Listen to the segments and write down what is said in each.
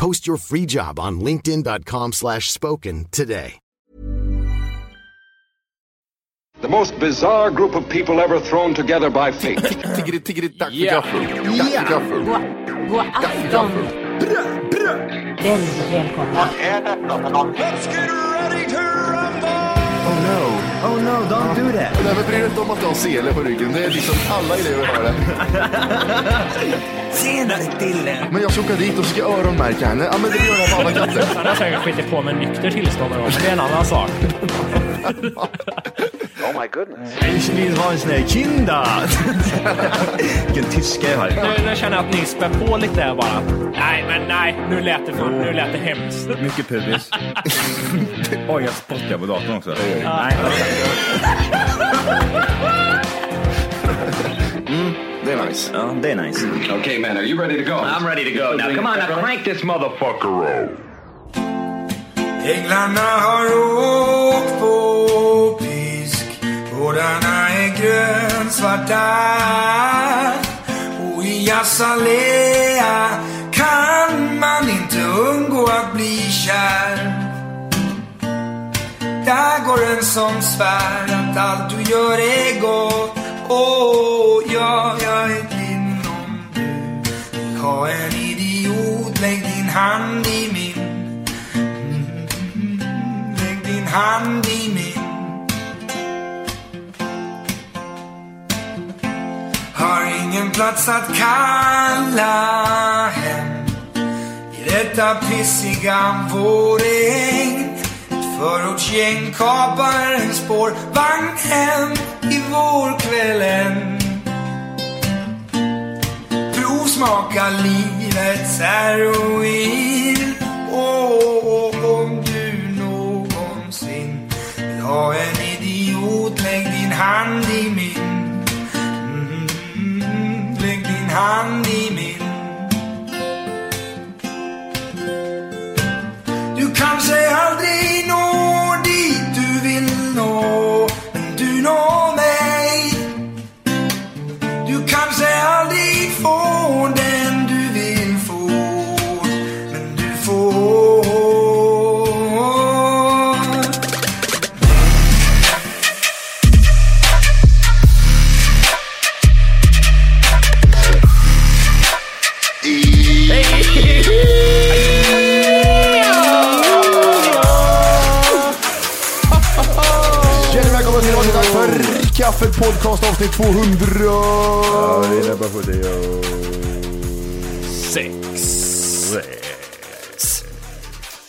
Post your free job on linkedin.com/spoken slash spoken today. The most bizarre group of people ever thrown together by fate. Tiggeri, tiggeri, dack för Ja. gaffel. Dack för Oh no, oh no, don't do that. Nej men bry dig inte om att du har sele på ryggen. Det är liksom alla elever har det. Senare Dille. Men jag ska åka dit och ska öronmärka henne. Ja men det gör jag på alla katter. Han har säkert skitit på med nykter tillstånd men det är en annan sak. Ich vill ha en sån här kinda. Vilken tyska jag har. Nu, nu känner jag att ni spär på lite här bara. Nej, men nej, nu lät det, för, nu lät det hemskt. Mycket pubis. Oj, jag spottar på datorn också. Nej. Det är nice. Ja, det är nice. okay, man, are you ready to go? I'm ready to go. Now, come on, now crank this motherfucker up. Änglarna har åkt på Gårdarna är grönsvarta. Och i Azalea kan man inte undgå att bli kär. Där går en som svär att allt du gör är gott. Åh, ja, jag är din om du. Vill ha en idiot. Lägg din hand i min Lägg din hand i min Har ingen plats att kalla hem. I detta pissiga vårregn Ett förortsgäng kapar en spårvagn hem i vårkvällen. Provsmaka livets heroin. Åh, om du någonsin vill ha en idiot Lägg din hand i min mm, Lägg din hand i min Du kanske 200. Ja, det är på det. och-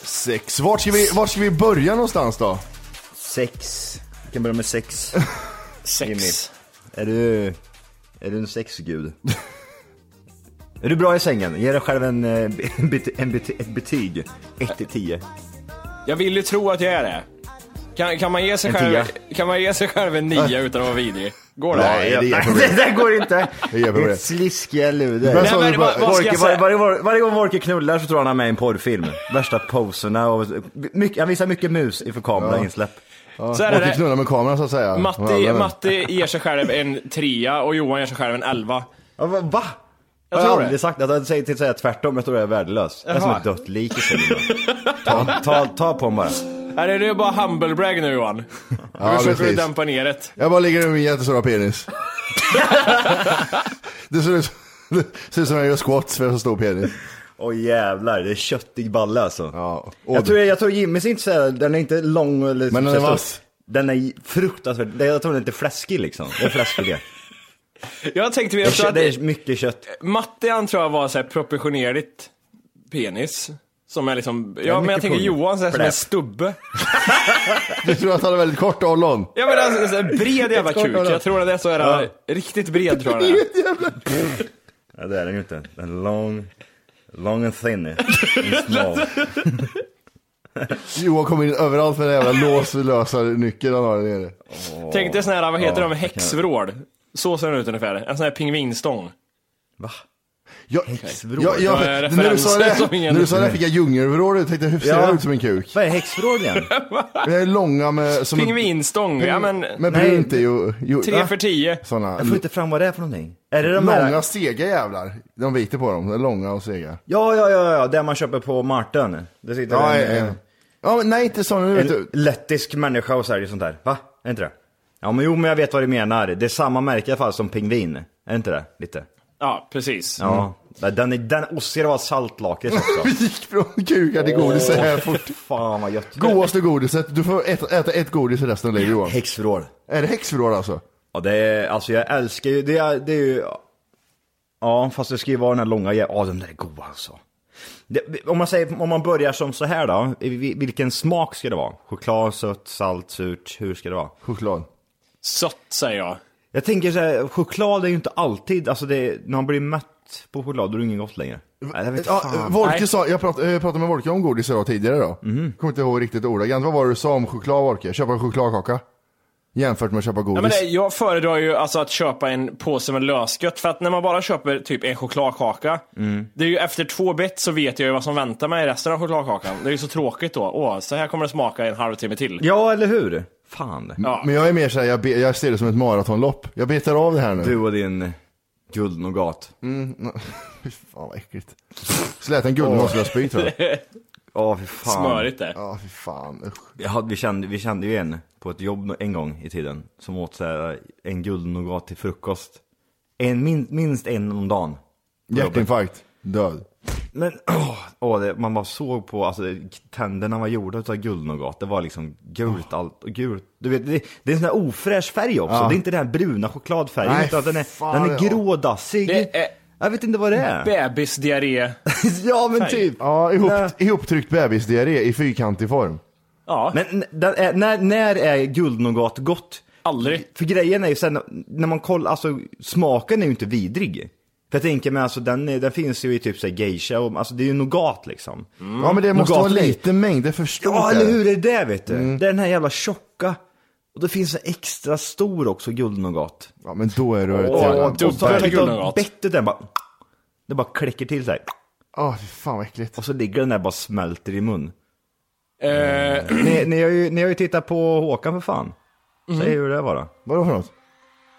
Sex. Vart ska, vi, vart ska vi börja någonstans då? Sex. Vi kan börja med sex. Jimmy. Sex. Är du, är du en sexgud? är du bra i sängen? Ge dig själv en, eh, bet- en bet- ett betyg. 1 till 10. Jag vill ju tro att jag är det. Kan, kan, man, ge sig En själv, tia. kan man ge sig själv en nia utan att vara vidrig? Går det? Nej, det är det där går inte. Det är. Ditt sliskiga luder. Men Nej, så- men, vad, vad Vorke, jag varje, varje, varje gång Vorke knullar så tror han han är med i en porrfilm. Värsta poserna och mycket, han visar mycket mus inför kamerainsläpp. Så är Måste det. knulla med kameran så att säga. Matti, Ja, Matti ger sig själv en trea och Johan ger sig själv en elva. Ja, va? va? Jag tror har det. aldrig sagt det. Jag säger till att säga tvärtom. Jag tror jag är värdelös. Jag är som Jaha. ett dött lik i ta, ta, ta på mig bara. Är det är bara humble brag nu Johan? Nu Ja, försöker du dämpa ner det. Jag bara ligger i min jättestora penis. det ser ut, det ser ut som jag gör squats för jag har så stor penis. Åh jävlar, det är köttig balle alltså. Ja. Och Jag tror, jag tror Jimmys är inte så här, den är inte lång eller Men den är vass. Den är fruktansvärt, det- jag tror den är inte fläskig liksom. Det är fläskig det. Jag tänkte mer Det så är, att det är mycket kött. Matte han tror jag var så här proportionerligt penis. Som är liksom, ja men jag tänker pung. Johan så här, som en stubbe. du tror att han är väldigt kort ollon? Ja men alltså, så här, bred jävla kuk. Jag tror att det är så här, riktigt bred tror jag det är. Ja det är den ju inte. Den är long, long and thin. And small. Johan kommer in överallt med en jävla låslösarnyckel han har där nere. Tänk dig sån här, vad heter Ja, de, häxvrål. Så ser den ut ungefär. En sån här pingvinstång. Va? Jag, Häxvrål? jag, jag, Ja, när, du sa det, när du sa det fick jag djungelvrål och tänkte hur ser Ja. det ut som en kuk? Vad är häxvrål igen? Det är långa med... Som Pingvinstång, ja men Nej, brunt ju... ju tre för tio. Såna Jag får inte fram vad det är för någonting. Är det de långa här? sega jävlar. De biter på dem, de är långa och sega. Ja, ja, ja, ja, det man köper på Martin. Det sitter Ja, en, ja, ja. ja men nej inte såna, nu vet en du. lettisk människa och säljer sånt där. Va? Är inte det? Ja, men jo, men jag vet vad du menar. Det är samma märke i alla fall som pingvin. Är inte det? Lite. Ja, precis. Ja. Den är, den ossigare var saltlakrits också. Vi gick från kukar till godis så här fort. Fan vad gött. Godaste godiset, du får äta, äta ett godis resten av livet Johan. Häxvrål. Är det häxvrål alltså? Ja, det är, alltså jag älskar ju, det är, det är ju, ja fast det ska ju vara den här långa, ja de där är goda alltså. Det, om man säger, om man börjar som så här då, vilken smak ska det vara? Choklad, sött, salt, surt, hur ska det vara? Choklad. Sött säger jag. Jag tänker så här, choklad är ju inte alltid, alltså det, när man blir mätt på choklad då är det inget gott längre. Nej, jag vet Ja, fan. Volke Nej. sa, jag pratade, jag pratade med Volke om godis idag tidigare då. Mhm. Kommer inte ihåg riktigt ordagrant. Vad var det du sa om choklad Volke? Köpa en chokladkaka? Jämfört med att köpa Ja, godis. men det, jag föredrar ju alltså att köpa en påse med lösgött, för att när man bara köper typ en chokladkaka, Mm. det är ju efter två bett så vet jag ju vad som väntar mig i resten av chokladkakan. Det är ju så tråkigt då. Åh, så här kommer det smaka i en halvtimme till. Ja, eller hur? Fan. Ja. Men jag är mer såhär, jag, be, jag ser det som ett maratonlopp. Jag betar av det här nu. Du och din guldnougat. Fy fan vad äckligt. Så lät en guldnålslösby tror jag. Ja, fy fan. Smörigt det. Ja fy fan usch. Jag hade, vi, kände, vi kände ju en på ett jobb en gång i tiden som åt så här, en guldnougat till frukost. En, min, minst en om dagen. Hjärtinfarkt. Död. Men åh, åh, det, man bara såg på, alltså tänderna var gjorda av guldnougat. Det var liksom gult allt, och gult. Du vet, det, det är en sån här ofräsch färg också. Ja. Det är inte den här bruna chokladfärgen, Nej, utan den är, fan, den är ja. grådassig. Det är Jag vet inte vad det är. bebisdiarré. ja men typ. Ja, ihop, ihoptryckt bebisdiarré i fyrkantig form. Ja, Men är, när, när är guldnougat gott? aldrig. För grejen är ju sen, när man kollar, alltså smaken är ju inte vidrig. För jag tänker mig alltså den, är- den finns ju i typ såhär geisha och, alltså det är ju nougat liksom. Ja men det måste Nougat vara är- lite mängd, det är för stort Ja eller hur är det vet du? Det är den här jävla tjocka. Och det finns en extra stor också guldnougat. Ja men då är du ett Och, jävla... och, så har jag bettet den bara, det bara kläcker till sig. Åh fy fan vad äckligt. Och så ligger den där bara smälter i mun. Eh, Ni, ni, har ju, ni har ju tittat på Håkan för fan. Säg hur det var då. Vadå för något?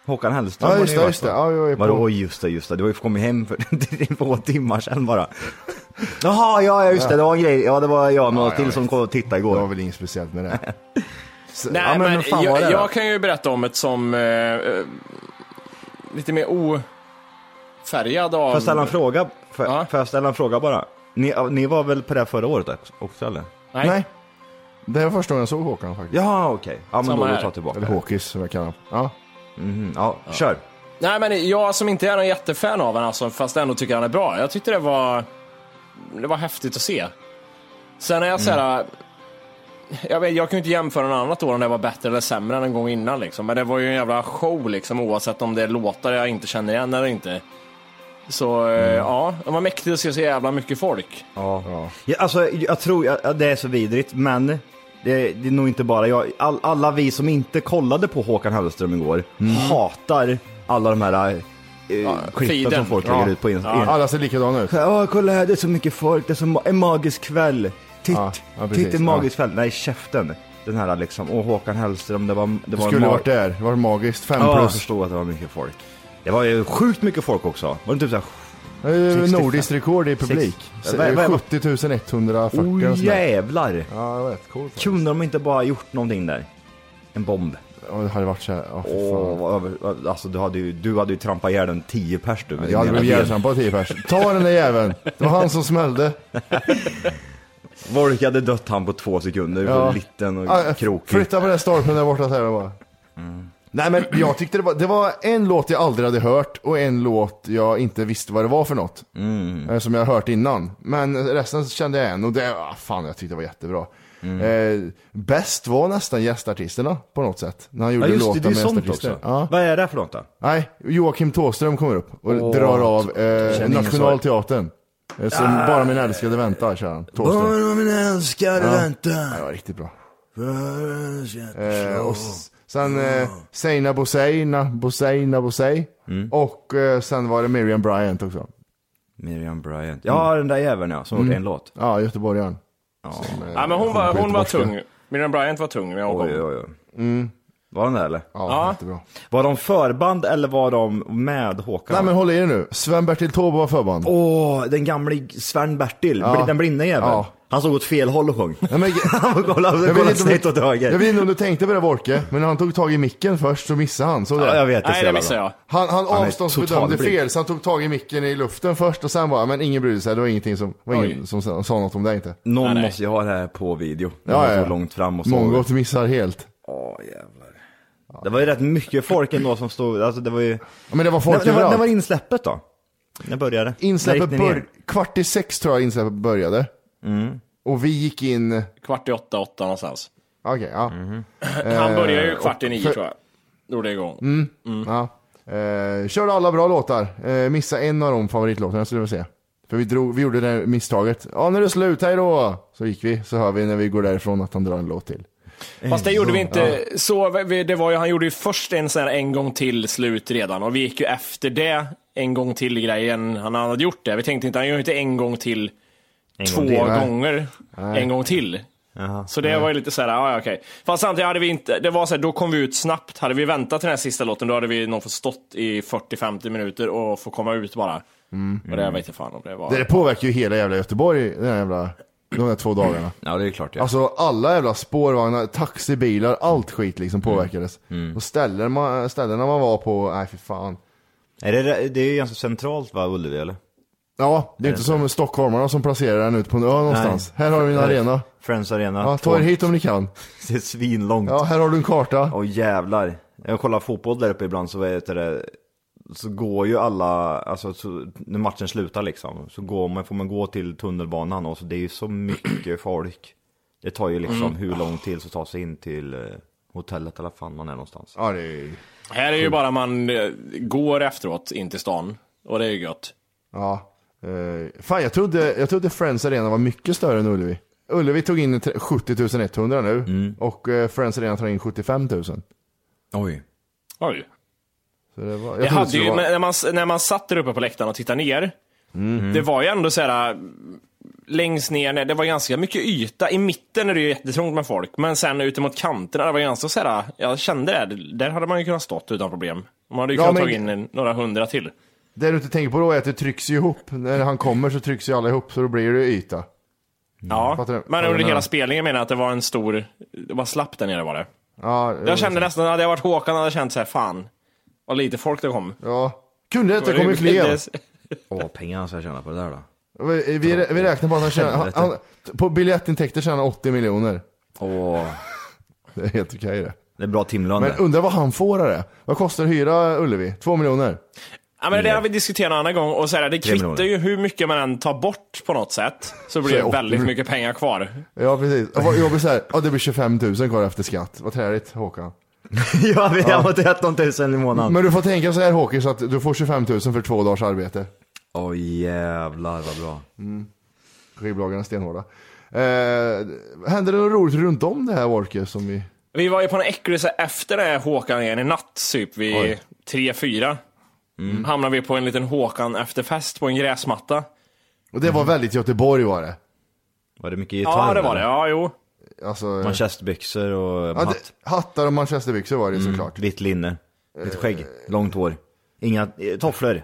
Håkan Hellström Ja just ni det, just det. Ja, jag är på. Vadå just det, just det. Du har ju kommit hem för två timmar sedan bara. Jaha, ja just det, det var en grej. Ja det var jag och några Ja, till som kom och tittade Det var igår. väl inget speciellt med det. Så, nej, Ja, men men, var jag, det jag kan ju berätta om ett som eh, eh, lite mer ofärgad av... Får jag ställa en fråga? Får, Ja. får jag ställa en fråga bara? Ni, ni var väl på det förra året också eller? Nej. Nej. Det var första gången jag såg Håkan faktiskt. Jaha okej. Ja men Samma då, då tar jag tillbaka Eller. Håkis som jag kallar honom. Ja. Mhm, ja, kör. Nej men jag som inte är någon jättefan av honom alltså, fast ändå tycker han är bra. Jag tyckte det var, det var häftigt att se. Sen är jag såhär, jag, vet, jag kan ju inte jämföra något annat år om det var bättre eller sämre än en gång innan liksom. Men det var ju en jävla show liksom oavsett om det är låtar jag inte känner igen eller inte. Så eh, ja, det var mäktigt att se så jävla mycket folk. Ja. Ja, alltså, jag tror ja, det är så vidrigt, men det, det är nog inte bara jag. All, alla vi som inte kollade på Håkan Hellström igår hatar alla de här eh, klippen feeden. som folk Ja. lägger ut på Insta. Ja, alla ser likadana ut. Ja, kolla här, det är så mycket folk, det är så en magisk kväll. Titt, Ja, ja, precis. titt en magisk kväll. Nej, käften. Den här liksom, och Håkan Hellström, det var... Det Du var skulle varit där. Det var magiskt. Fem Ja, jag plus. förstår att det var mycket folk. Det var ju sjukt mycket folk också. Var det typ såhär... Eh, 65. Nordiskt rekord i publik. Sex- Så, vad- eh, vad- 70 140 Oh eller sånt där. jävlar! Ja, jag vet. Coolt. Kunde de inte bara gjort någonting där? En bomb. Och det hade varit så här, vad över- alltså du hade ju, du hade ju trampat ihjäl en 10 pers du. Jag hade blivit ihjältrampad tio pers. Ta den där jäveln. Det var han som smällde. Volke hade dött han på två sekunder, Ja. liten och krokig. Flytta på den stolpen där borta, säger jag bara. Nej men jag tyckte det var, det var en låt jag aldrig hade hört och en låt jag inte visste vad det var för något. Eh, Som jag hört innan. Men resten kände jag igen och det, ah, fan jag tyckte det var jättebra. Eh, bäst var nästan gästartisterna på något sätt. När han gjorde Ja just det, låtar det är med sånt gästartister. också. Ja. Vad är det för något då? Nej, Joakim Tåström kommer upp och Åh, drar av eh, Nationalteatern. Eh, Som bara min älskade väntar, kör han. Bara min älskade Ja. väntar. Ja, det var riktigt bra. För Eh, och sen eh, Seina Boseina, Boseina Bosei. Mm. Och eh, sen var det Miriam Bryant också. Miriam Bryant. Ja, den där jäveln ja, som gjorde en låt. Ja, göteborgaren. Ja. Som, eh, Ja, men hon var, hon var tung. Miriam Bryant var tung när kom. Oj, oj, oj. Var den där eller? Ja, Ja. jättebra. Var de förband eller var de med Håkan? Nej men håll i er nu. Sven-Bertil Taube var förband. Åh, den gamle Sven-Bertil, Ja. den blinda jäveln. Ja. Han såg åt fel håll och sjöng. Nej, men, Han var kolla, jag, vet kolla inte om snett åt du, höger. jag vet inte om du tänkte på det Wolke, men när han tog tag i micken först så missade han. Så det. Ja, jag vet det Nej, det missade jag. Han, han avståndsbedömde fel, så han tog tag i micken i luften först och sen bara, men ingen brydde sig. Det var ingenting som, var ingen som sa, något om det inte. Någon Nej, nej. måste ju ha det här på video. Ja, Ja, ja, ja. Så långt fram och så. Mongot missar helt. Åh jävlar. Det var ju rätt mycket folk ändå som stod, alltså det var ju... Ja, men det var folk när, var, överallt. när var insläppet då? När började? Insläppet När gick ni ner? bör, kvart i sex tror jag insläppet började. Mm. Och vi gick in, Kvart i åtta, åtta någonstans. okej, ja. Mhm. Han började ju kvart i nio för- tror jag. Drog det igång. ja. Eh, körde alla bra låtar. Eh, missa en av de favoritlåtarna skulle jag vilja säga. För vi, drog, vi gjorde det här misstaget. Ja, det är slut, hej då! Så gick vi, så hör vi när vi går därifrån att han drar en låt till. Fast det gjorde vi inte så. vi- Det var ju, han gjorde ju först en sån här en gång till slut redan och vi gick ju efter det en gång till grejen. Han hade gjort det. Vi tänkte inte, han gör ju inte en gång till En två gång till, nej. gånger en gång till. Jaha. Så det var ju lite såhär, ja ja, okej. Fast samtidigt hade vi inte, det var så här, då kom vi ut snabbt. Hade vi väntat till den här sista låten, då hade vi nog fått stått i 40-50 minuter och få komma ut bara. Och det vet inte fan om det var. Det påverkar ju hela jävla Göteborg, den här jävla, de här två dagarna. Ja det är klart ja. Alltså alla jävla spårvagnar, taxibilar, allt skit liksom påverkades. Och ställen man, ställena man var på, nej fy fan. är det, det är ju ganska centralt va, Ullevi eller? Ja, det är inte som stockholmarna som placerar den ut på en ö någonstans. Här har vi en Nej. arena. Friends Arena. Ja, ta er hit om ni kan. Det är svinlångt. Ja, här har du en karta. Åh jävlar. Jag kollar fotboll där uppe ibland så vet det, så går ju alla, alltså så, när matchen slutar liksom, så går man, får man gå till tunnelbanan och så det är ju så mycket folk. Det tar ju liksom hur lång tid så ta sig in till eh, hotellet eller fan man är någonstans. Ja, det är... Här är ju bara man eh, går efteråt in till stan. Och det är ju gött. Ja. Eh, fan, jag trodde, jag trodde Friends Arena var mycket större än Ullevi. Ullevi tog in tre- 70 100 nu. Och eh, Friends Arena tar in 75 000. Så Oj. Oj. det var, jag Det hade skulle ju, men när, man, när man satt där uppe på läktaren och tittade ner, det var ju ändå så här längst ner, det var ganska mycket yta. I mitten är det ju jättetrångt med folk, men sen ute mot kanterna, det var ganska så här, jag kände det, där hade man ju kunnat stått utan problem. Man hade ju Ja, kunnat men- ta in några hundra till. Det du inte tänker på då är att det trycks ihop. När han kommer så trycks ju alla ihop, så då blir det yta. Ja, du? men under du? hela spelningen menar jag att det var en stor, det var slapp där nere var det. Ja, Jag kände nästan, hade jag varit Håkan hade jag känt så här, fan, vad lite folk det kom. Ja. Kunde det inte kommit fler? Åh, pengarna ska jag tjäna på det där då. Vi, vi, vi räknar på att han tjänar, han, han, på biljettintäkter tjänar han 80 miljoner. Åh, Det är helt okej det. det är bra timlön Men undrar vad han får av det? Vad kostar hyra Ullevi? Två miljoner? Ja men det har vi diskuterat en annan gång och så här, det kvittar ju hur mycket man än tar bort på något sätt. Så blir Så det väldigt mycket pengar kvar. Ja precis. Och vad- Jag blir såhär, ja det blir 25 000 kvar efter skatt. Vad träligt Håkan. ja, vi har fått 13 000 i månaden. Men du får tänka så här Håkan, så att du får 25 000 för två dagars arbete. Åh jävlar vad bra. Skivbolagen är stenhårda. Eh, hände det något roligt runt om det här Worke som vi... Vi var ju på en äcklig så här, efter det här Håkan igen i natt, typ vid Oj. 3-4. Mm. Hamnade vi på en liten Håkan efterfest på en gräsmatta. Och det var väldigt Göteborg var det. Var det mycket gitarr? Ja det var det, ja jo. Alltså, Manchesterbyxor och ja, hatt. det, hattar och manchesterbyxor var det såklart. Vitt linne. Lite skägg. Långt hår. Inga eh, tofflor.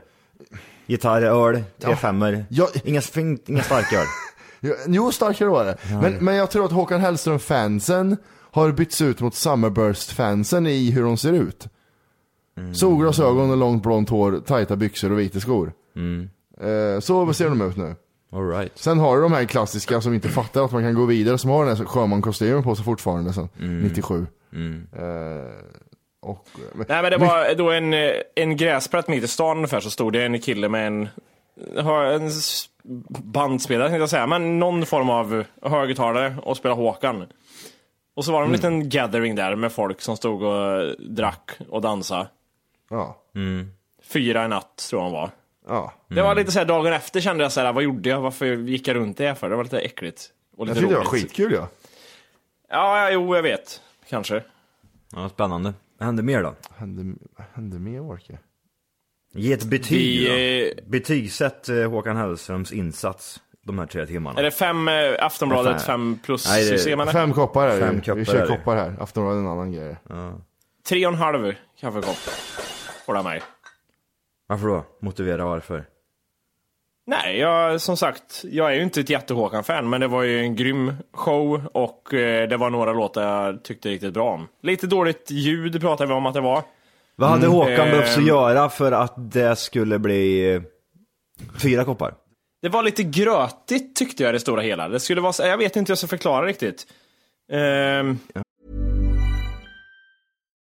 Gitarr, öl, tre femmor. Ja. Inga, inga starköl. Ja, Jo, starkare var det. Men, men jag tror att Håkan Hellström-fansen har bytts ut mot Summerburst-fansen i hur de ser ut. Solglasögon och långt blont hår, tajta byxor och vita skor. Eh, så ser de ut nu. All right. Sen har du de här klassiska som inte fattar att man kan gå vidare, som har den här sjömankostymen på sig fortfarande sen 97. Eh, och, men, Nej men det var då en, eh, en gräsplätt mitt i stan ungefär så stod det en kille med en, har en bandspelare tänkte jag säga, men någon form av högtalare och spelade Håkan. Och så var det en liten gathering där med folk som stod och drack och dansade. Ja, Fyra i natt tror jag de var. ja. Det var lite så här dagen efter kände jag så här, vad gjorde jag? Varför gick jag runt det för? Det var lite äckligt. Och Jag lite tyckte det var roligt. skitkul ja. Ja, ja, jo jag vet. Kanske. Ja, spännande. Vad hände mer då? Hände, hände med Orke? Ge ett betyg Vi, då. eh, Betygsätt eh, Håkan Hellströms insats de här tre timmarna. Är det fem eh, Aftonbladet, fem plus Nej, det-? Fem koppar är det Fem koppar Vi är kör det. koppar här. Aftonbladet är en annan grej. Tre och en halv kaffekopp. Får det mig. Varför då? Motivera varför. Nej, jag, som sagt, jag är ju inte ett jätte-Håkan-fan, men det var ju en grym show och eh, det var några låtar jag tyckte riktigt bra om. Lite dåligt ljud pratade vi om att det var. Vad hade Håkan ehm. behövt att göra för att det skulle bli eh, fyra koppar? Det var lite grötigt tyckte jag i det stora hela. Det skulle vara, jag vet inte hur jag ska förklara riktigt. Ehm,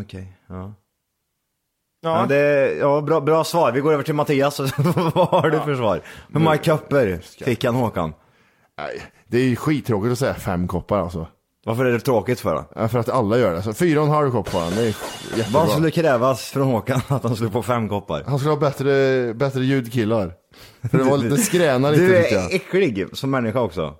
Okej, ja. ja. Ja, det, ja bra, bra svar. Vi går över till Mattias. Vad har du för svar? Hur många kupper fick han Håkan? Nej, det är ju skittråkigt att säga fem koppar alltså. Varför är det tråkigt för då? Ja, För att alla gör det. Så fyra och en halv kopp han. Det är jättebra. Vad skulle krävas från Håkan att han skulle få fem koppar? Han skulle ha bättre, bättre ljudkillar. För det var lite skräna lite Du är äcklig som människa också.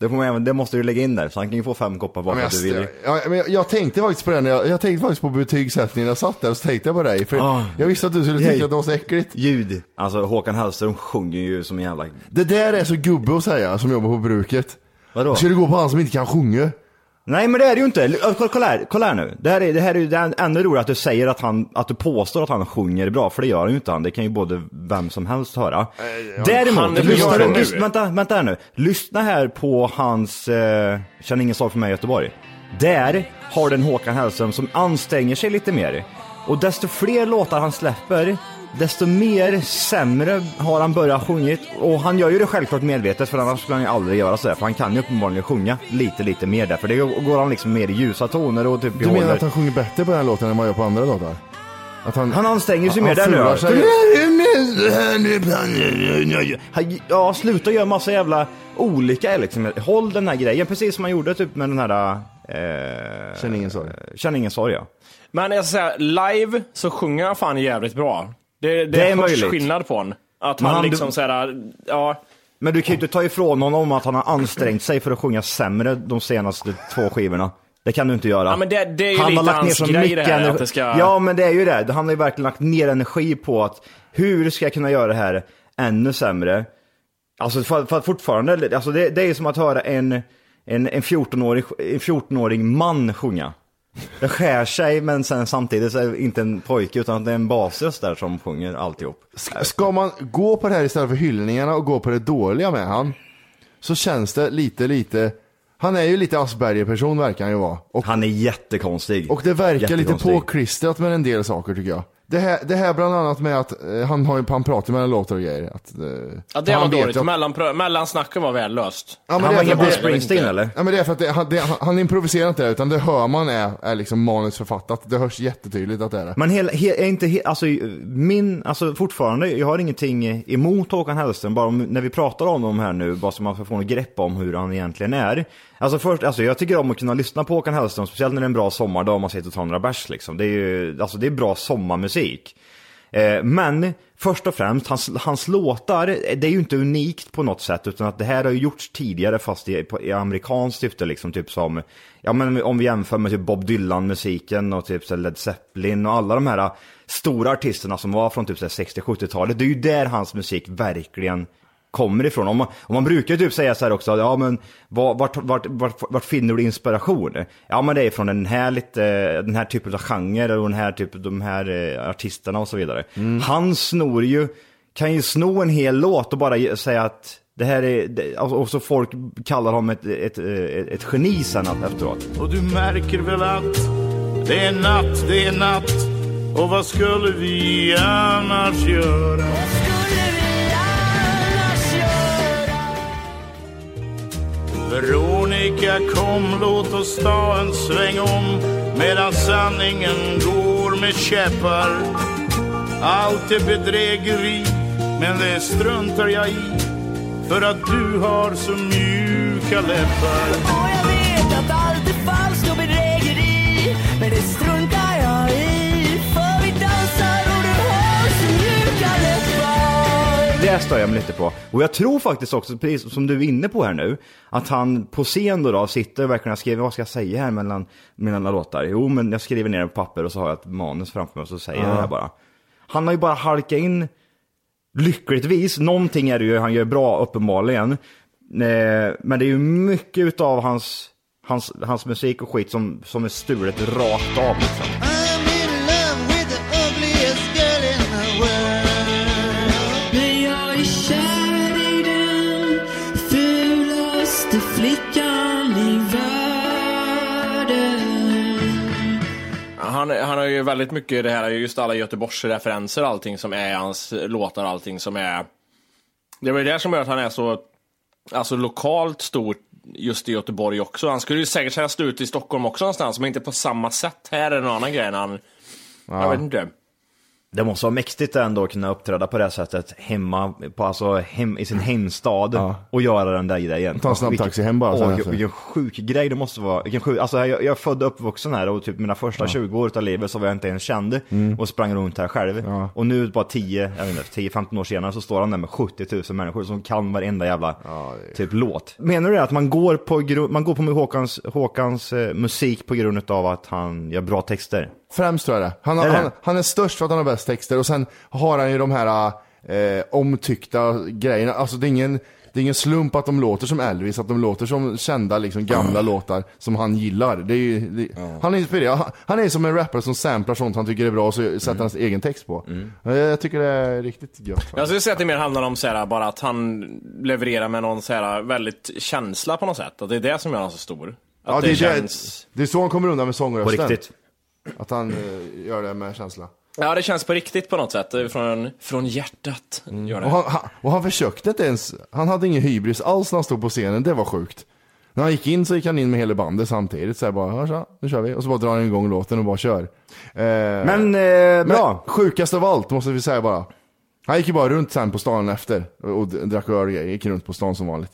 Det, får man, även- det måste du lägga in där, så han kan ju få fem koppar bara för att du vill. ja, men jag, jag tänkte faktiskt på det när jag, jag tänkte faktiskt på betygssättningen när jag satt där och så tänkte jag på dig. För Ah. jag visste att du skulle tycka att det var så äckligt. Ljud. Alltså Håkan Hellström sjunger ju som en jävla... Det där är så gubbe att säga som jobbar på bruket. Vadå? Ska du gå på han som inte kan sjunga? Nej men det är det ju inte. Kolla, kolla, här, kolla här nu. Det här är, det här är det är ännu roligare att du säger att han, att du påstår att han sjunger bra, för det gör han ju inte han. Det kan ju både vem som helst höra. han Däremot, är lyssna, lyssna, vänta, vänta här nu. Lyssna här på hans eh, Känn ingen sorg för mig i Göteborg. Där har den Håkan Hellström som anstränger sig lite mer. Och desto fler låtar han släpper, desto mer sämre har han börjat sjungit. Och han gör ju det självklart medvetet, för annars skulle han ju aldrig göra så här. För han kan ju uppenbarligen sjunga lite, lite mer där. För det går han liksom mer i ljusa toner och typ Du menar behåller... att han sjunger bättre på den här låten än man gör på andra låtar? Att han... Han anstränger sig Han mer där fular nu. Han- Ja, sluta göra massa jävla olika liksom. Håll den här grejen, precis som han gjorde typ med den här... Eh, Känn ingen sorg. Känn ingen sorg ja. Men jag ska säga, live så sjunger han fan jävligt bra. Det, det, Det är möjligt. skillnad på honom. Att han, han- liksom såhär, ja. Men du kan ju inte ta ifrån honom att han har ansträngt sig för att sjunga sämre de senaste två skivorna. Det kan du inte göra. Ja, men det- det är ju han har lagt ner så mycket här, energi. det ska- Ja, men det är ju det. Han har ju verkligen lagt ner energi på att hur ska jag kunna göra det här ännu sämre? Alltså för, för fortfarande, alltså det, det är ju som att höra en, en, en 14-årig, en 14-årig man sjunga. Det skär sig men sen samtidigt så är det inte en pojke utan det är en basröst där som sjunger alltihop. Ska man gå på det här istället för hyllningarna och gå på det dåliga med han, så känns det lite, lite, han är ju lite Asperger-person verkar han ju vara. Och, Han är jättekonstig. och det verkar lite påklistrat med en del saker tycker jag. Det här, det här bland annat med att eh, han har ju han pratar mellan låtar och grejer. Att, eh, Ja, det han var dåligt. att- Mellan, mellansnacken var värdelöst. Ja, men Han var att Bruce det- Springsteen eller? Ja men det är för att det, han, det, han- han improviserar inte det utan det hör man är, är liksom manusförfattat. Det hörs jättetydligt att det är det. Men hela, he, är inte, he, alltså min, alltså fortfarande, jag har ingenting emot Håkan Hellström, bara om, när vi pratar om dem här nu, bara så man får få en grepp om hur han egentligen är. Alltså först, alltså jag tycker om att kunna lyssna på Håkan Hellström, speciellt när det är en bra sommardag och man sitter och tar några bärs liksom. Det är ju, alltså det är bra sommarmusik. Eh, men först och främst, hans, hans låtar, det är ju inte unikt på något sätt, utan att det här har ju gjorts tidigare fast i, på, i amerikanskt syfte, liksom typ som, ja men om vi jämför med typ Bob Dylan-musiken och typ så Led Zeppelin och alla de här ah, stora artisterna som var från typ 60-70-talet, det är ju där hans musik verkligen kommer ifrån. Om man, om man brukar typ säga så här också, ja men var- vart, vart, vart, vart finner du inspiration? Ja men det är från den här, lite, den här typen av genre och den här typen, de här eh, artisterna och så vidare. Han snor ju, kan ju sno en hel låt och bara säga att det här är, och så folk kallar honom ett, ett, ett, ett geni sen efteråt. Och du märker väl att det är natt, det är natt Och vad skulle vi annars göra? Veronica kom, låt oss ta en sväng om Medan sanningen går med käppar. Allt är bedrägeri, men det struntar jag i För att du har så mjuka läppar. Det stör jag mig lite på. Och jag tror faktiskt också, precis som du är inne på här nu, att han på scen då, då sitter och verkligen skriver, vad ska jag säga här mellan mina låtar? Jo, men jag skriver ner det på papper och så har jag ett manus framför mig och så säger jag det här bara. Han har ju bara halkat in, lyckligtvis, någonting är det ju han gör bra uppenbarligen. Eh, Men det är ju mycket utav hans, hans, hans musik och skit som, som är stulet rakt av liksom. Han, har ju väldigt mycket det här, just alla Göteborgsreferenser och allting som är hans låtar och allting som är... Det var ju det som gör att han är så alltså, lokalt stor just i Göteborg också. Han skulle ju säkert kunna stå ut i Stockholm också någonstans, men inte på samma sätt. Här är en annan grej när han... Jag vet inte. Det måste vara mäktigt ändå att kunna uppträda på det sättet hemma, på, alltså hem, i sin hemstad och göra den där grejen. Ta en snabb Vilken- taxi hem bara Åh, vilken sjuk grej det måste vara. Vilken sjuk, alltså jag, jag är född och uppvuxen här och typ mina första 20 år av livet så var jag inte ens känd Mm. och sprang runt här själv. Och nu bara 10, jag vet inte, 10-15 år senare så står han där med 70 000 människor som kan varenda jävla typ låt. Menar du det att man går på, man går på Håkans, Håkans eh, musik på grund av att han gör bra texter? Främst tror jag det. Han, har, Är det? han, han är störst för att han har bäst texter och sen har han ju de här eh, omtyckta grejerna. Alltså det är ingen, det är ingen slump att de låter som Elvis, att de låter som kända liksom gamla låtar som han gillar. Det är ju, det, Han är inspirerad. Han, han är som en rappare som samplar sånt han tycker är bra och så sätter hans egen text på. Eh, Jag tycker det är riktigt gött. Jag skulle säga att det mer handlar om så här, bara att han levererar med någon så här, väldigt känsla på något sätt. Att det är det som gör honom så stor. Att Ja, det, det, är känns... det, det är så han kommer undan med sångrösten. På riktigt. Att han eh, gör det med känsla. Ja, det känns på riktigt på något sätt. Från, från hjärtat gör det. Och han, han, och han försökte inte ens, han hade ingen hybris alls när han stod på scenen, det var sjukt. När han gick in så gick han in med hela bandet samtidigt, så jag bara, ja, tja, nu kör vi. Och så bara drar han igång låten och bara kör. Eh, Men, eh, bra. Men sjukast av allt, måste vi säga bara. Han gick ju bara runt sen på stan efter och, och drack öl och gick runt på stan som vanligt.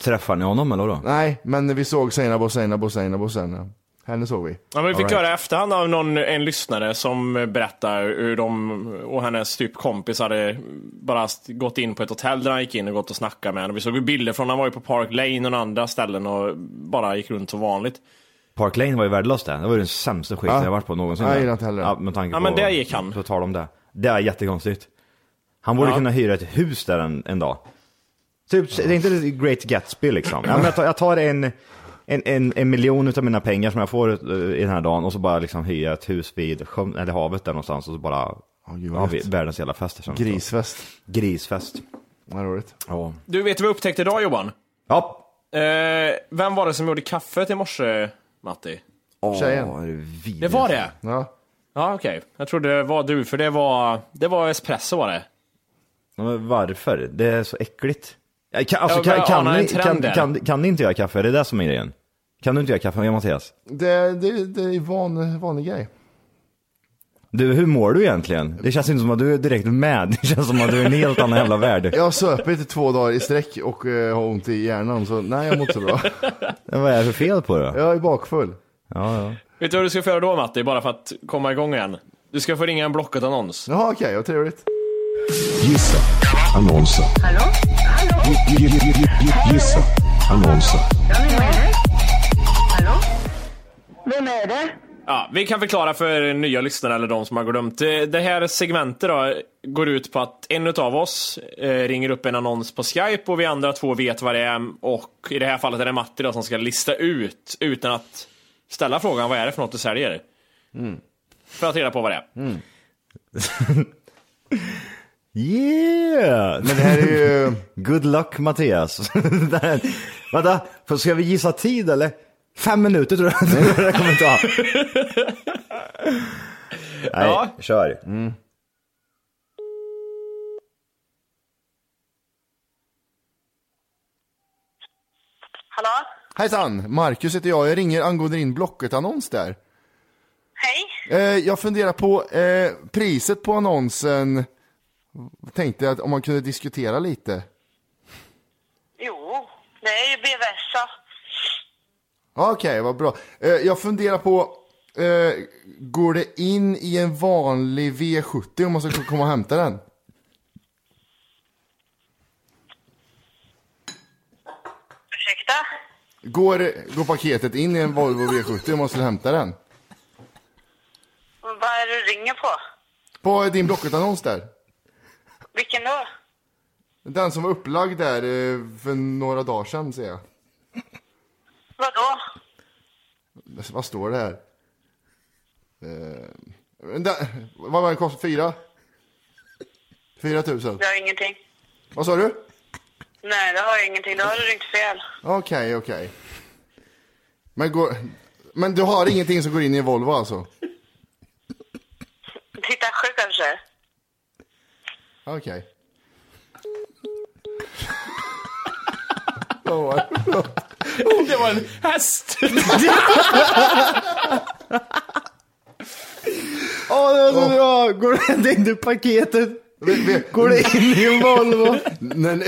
Träffade ni honom eller då? Nej, men vi såg Seinabo, och Seinabo, och Seinabo och sen, henne såg vi. Ja, men vi fick right. höra efterhand av någon, en lyssnare som berättar hur de och hennes typ kompis hade bara gått in på ett hotell där han gick in och gått och snackat med henne. Vi såg ju bilder från, han var ju på Park Lane och andra ställen och bara gick runt som vanligt. Park Lane var ju värdelöst det. Det var ju den sämsta skiten Ja. jag varit på någonsin. Där. gillar inte heller det. Ja, med tanke Ja, på, men där gick han. På tal om det. Det är jättekonstigt. Han borde Ja. kunna hyra ett hus där en, en dag. Typ, det är inte Great Gatsby liksom. Ja, men jag, tar, jag tar en, en, en, en miljon av mina pengar som jag får eh, i den här dagen och så bara liksom hyra ett hus vid sjön, eller havet där någonstans och så bara vad har vi världens jävla som Grisfest. Grisfest. Vad roligt. Ja. Du, vet vad vi upptäckte idag Johan? Ja. Eh, vem var det som gjorde kaffet i morse, Matti? Tjejen. Åh, är det var det? Ja. Ja, okej. Jag trodde det var du, för det var, det var espresso var det. Ja, men varför? Det är så äckligt. Ja, Kan, alltså, Ja, kan, kan, ni, kan, där. kan, kan ni inte göra kaffe? Är det det som är grejen? Kan du inte göra kaffe, ja, Mattias? Det, det, det är van, vanlig grej. Du, hur mår du egentligen? Det känns inte som att du är direkt med. Det känns som att du är i en helt annan jävla värld. Jag har supit i två dagar i sträck och eh, har ont i hjärnan, så nej jag mår inte så bra. Vad är det för fel på det? Jag är bakfull. Ja, ja. Vet du vad du ska få göra då Matti, bara för att komma igång igen? Du ska få ringa en Blocket-annons. Jaha okej, vad trevligt. Gissa annonsen. Hallå? Hallå? Gi- gi- gi- gi- gi- Gissa annonsen. Vem är det? Ja, vi kan förklara för nya lyssnare eller de som har glömt. Det, det här segmentet då går ut på att en av oss eh, ringer upp en annons på Skype och vi andra två vet vad det är och i det här fallet är det Matti då som ska lista ut utan att ställa frågan vad är det för något du säljer. För att reda på vad det är. Yeah! Men det här är ju... Good luck Mattias. Vänta, för ska vi gissa tid eller? Fem minuter tror jag det kommer ta. Nej, Ja. kör. Hallå? Hejsan, Marcus heter jag. Jag ringer angående din Blocket-annons där. Hej? Eh, jag funderar på eh, priset på annonsen. Tänkte att om man kunde diskutera lite. Jo, det är ju BVS. Okej, vad bra. Eh, jag funderar på, eh, går det in i en vanlig V70 om man ska komma och hämta den? Ursäkta? Går, går paketet in i en Volvo V70 om man ska hämta den? Vad är det du ringer på? På din Blocket-annons där. Vilken då? Den som var upplagd där eh, för några dagar sedan ser jag. Vadå? Vad står det här? Eh, där, vad var det kostade? Fyra? Fyra tusen? Det har ingenting. Vad sa du? Nej, det har jag ingenting. Då har du ringt fel. Okej, okej. Men, går, men du har ingenting som går in i en Volvo alltså? Titta sju kanske? Okej. Vad var det? Det var en häst! Åh, det var så bra! Går det in i paketet? Går det in i en Volvo? när, ni,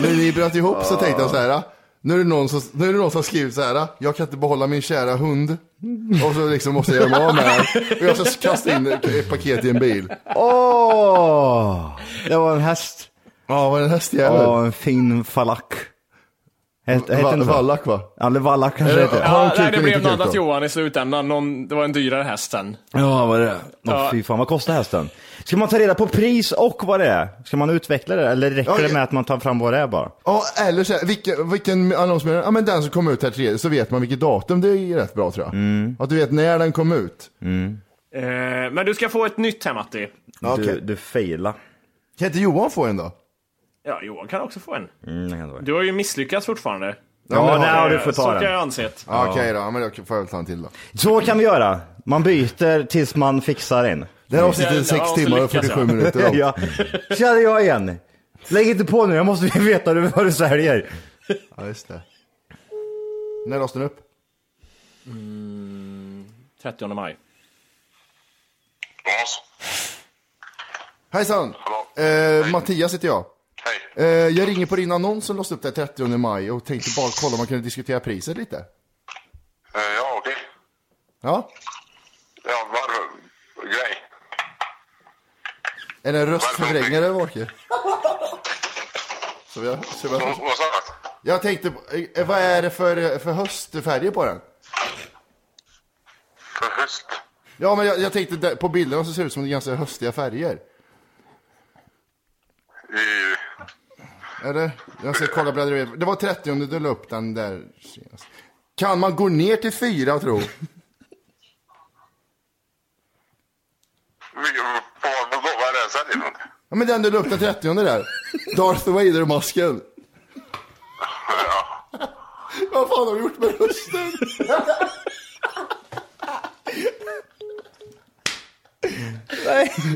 när ni bröt ihop så tänkte jag så här. Nu är, det någon som, nu är det någon som har skrivit så här. Jag kan inte behålla min kära hund. Och så liksom måste jag göra mig av med den. Och jag ska kasta in ett paket i en bil. Åh! Det var en häst. Ja, var det en hästjävel? Ja, en fin falak. Hette Va-? Vallack va? Ja, eller vallack kanske det- heter. Ja, nej, det blev något annat? Johan i slutändan. Någon, det var en dyrare häst sen. Ja, vad är det? Åh, Ja. fy fan, vad kostar hästen? Ska man ta reda på pris och vad det är? Ska man utveckla det eller räcker Ja, det ja. med att man tar fram vad det är bara? Ja, eller så här, vilken, vilken annons menar du? Ja, men den som kom ut här tredje, så vet man vilket datum. Det är rätt bra tror jag. Att du vet när den kom ut. Eh, men du ska få ett nytt här Matti. Du, du faila. Kan inte Johan få en då? Ja, Johan kan också få en. Mm, det kan det vara. Du har ju misslyckats fortfarande. Ja, men- nej, du får så ta kan jag den. ansett. Ja. Okej då, ja, men då får jag väl ta en till då. Så kan vi göra. Man byter tills man fixar en. Det här avsnittet är Ja, 6 ja, så timmar och lyckas 47 jag. minuter. då. ja. Kör jag igen. Lägg inte på nu, jag måste veta vad du säljer. Ja, just det. När lades den upp? 30 maj. Bas. Hejsan! Hallå. Eh, Mattias heter jag. Eh, jag ringer på din annons som lades upp där 30 maj och tänkte bara kolla om man kunde diskutera priset lite. Eh, ja, okej. Ja? Ja, varför? Grej. Är det en röstförvrängare Wolke? Så jag, så Vad jag, vad sa du? jag tänkte, eh, vad är det för, för höstfärger på den? För höst? Ja men jag, jag tänkte på bilderna så ser det ut som det är ganska höstiga färger. Eller? Jag ska kolla bläddra. Det var 30 du la upp den där senast. Kan man gå ner till fyra tro? vi- På vadå? Vad är det för något? Ja men den du la upp den 30 där. Darth Vader-masken. Vad fan har du gjort med rösten?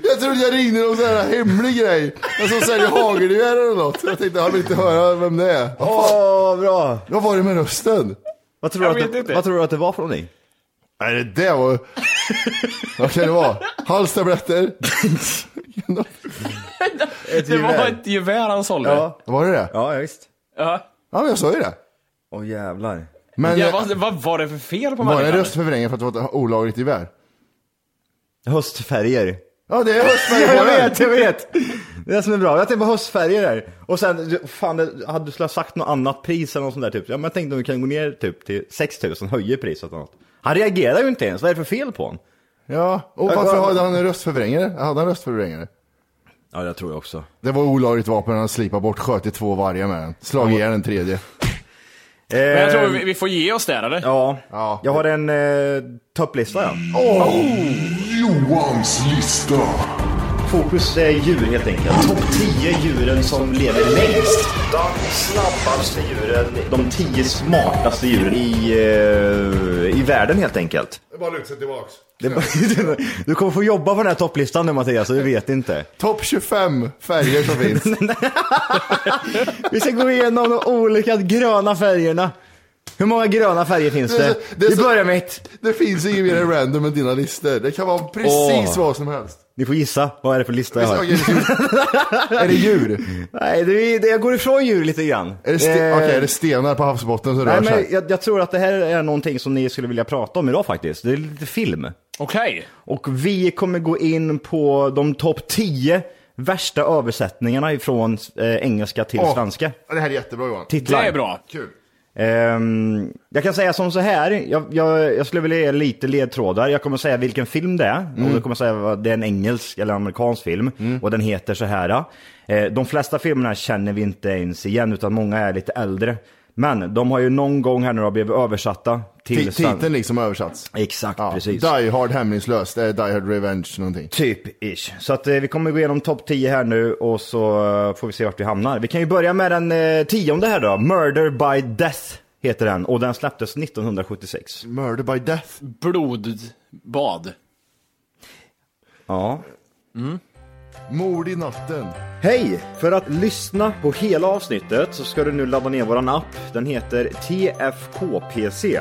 Jag trodde jag ringde någon sån här hemlig grej. En som säljer hagelgevär eller något. Jag tänkte, han vill inte höra vem det är. Vad? Åh, bra! Vad var det med rösten? Vad tror, Jag du att vet det, inte. vad tror du att det var för någonting? Nej, det där var... Vad kan det vara? Halstabletter? Det var ett gevär han sålde. Ja, Var det det? ja visst. Ja. Ja, men jag sa ju det. Åh jävlar. Men Ja, vad, vad var det för fel på var det människan? röstförvrängning för att det var ett olagligt gevär? Höstfärger. Ja, det är höstfärg Ja, på jag vet, jag vet. Det är det som är bra. Jag tänkte på höstfärger där. Och sen, fan, hade du skulle ha sagt något annat pris eller något sånt där typ. Ja, men jag tänkte om vi kan gå ner typ till 6000, höjer priset eller något. Han reagerar ju inte ens. Vad är det för fel på honom? Ja, och varför hade han en röstförvrängare? Hade han röstförvrängare? Ja, det tror jag också. Det var olagligt vapen, han slipade bort, sköt i två vargar med den. Slagit ihjäl den tredje. Men jag tror vi, vi får ge oss där eller? Ja, Ja. jag har en eh, topplista ja. Johans lista. Fokus är djur helt enkelt. Topp 10 djuren som lever längst. De snabbaste djuren, de 10 smartaste djuren i, eh, i världen helt enkelt. Bara luta sig tillbaks. Du kommer få jobba på den här topplistan nu Mattias, så du vet inte. Topp 25 färger som finns. Vi ska gå igenom de olika gröna färgerna. Hur många gröna färger finns Det Vi börjar med ett. Det finns inget mer än random än dina listor. Det kan vara precis Åh. vad som helst. Ni får gissa, vad är det för lista jag har? är det djur? Nej, det, det, jag går ifrån djur lite grann. Är det, ste- Eh, Okej, är det stenar på havsbotten som Nej, rör men sig? jag, jag tror att det här är någonting som ni skulle vilja prata om idag faktiskt. Det är lite film. Okej. Och vi kommer gå in på de topp 10 värsta översättningarna ifrån eh, engelska till Åh, svenska. Det här är jättebra Johan. Titlar. Det är bra. Kul. Ehm, jag kan säga som så här, jag, jag, jag skulle vilja ge lite ledtrådar. Jag kommer säga vilken film det är. Och jag kommer säga vad det är en engelsk eller amerikansk film. Och den heter så här. Eh, de flesta filmerna känner vi inte ens igen, utan många är lite äldre. Men de har ju någon gång här de blivit översatta till Titeln liksom översatts. Exakt, Ja, precis. Die Hard hämningslöst, det är Die Hard Revenge någonting. Typ ish. Så att eh, vi kommer gå igenom topp 10 här nu och så eh, får vi se vart vi hamnar. Vi kan ju börja med den eh, tionde här då. Murder by Death heter den och den släpptes 1976. Murder by Death. Blodbad. Ja. Mord i natten. Hej! För att lyssna på hela avsnittet så ska du nu ladda ner våran app. Den heter TFKPC.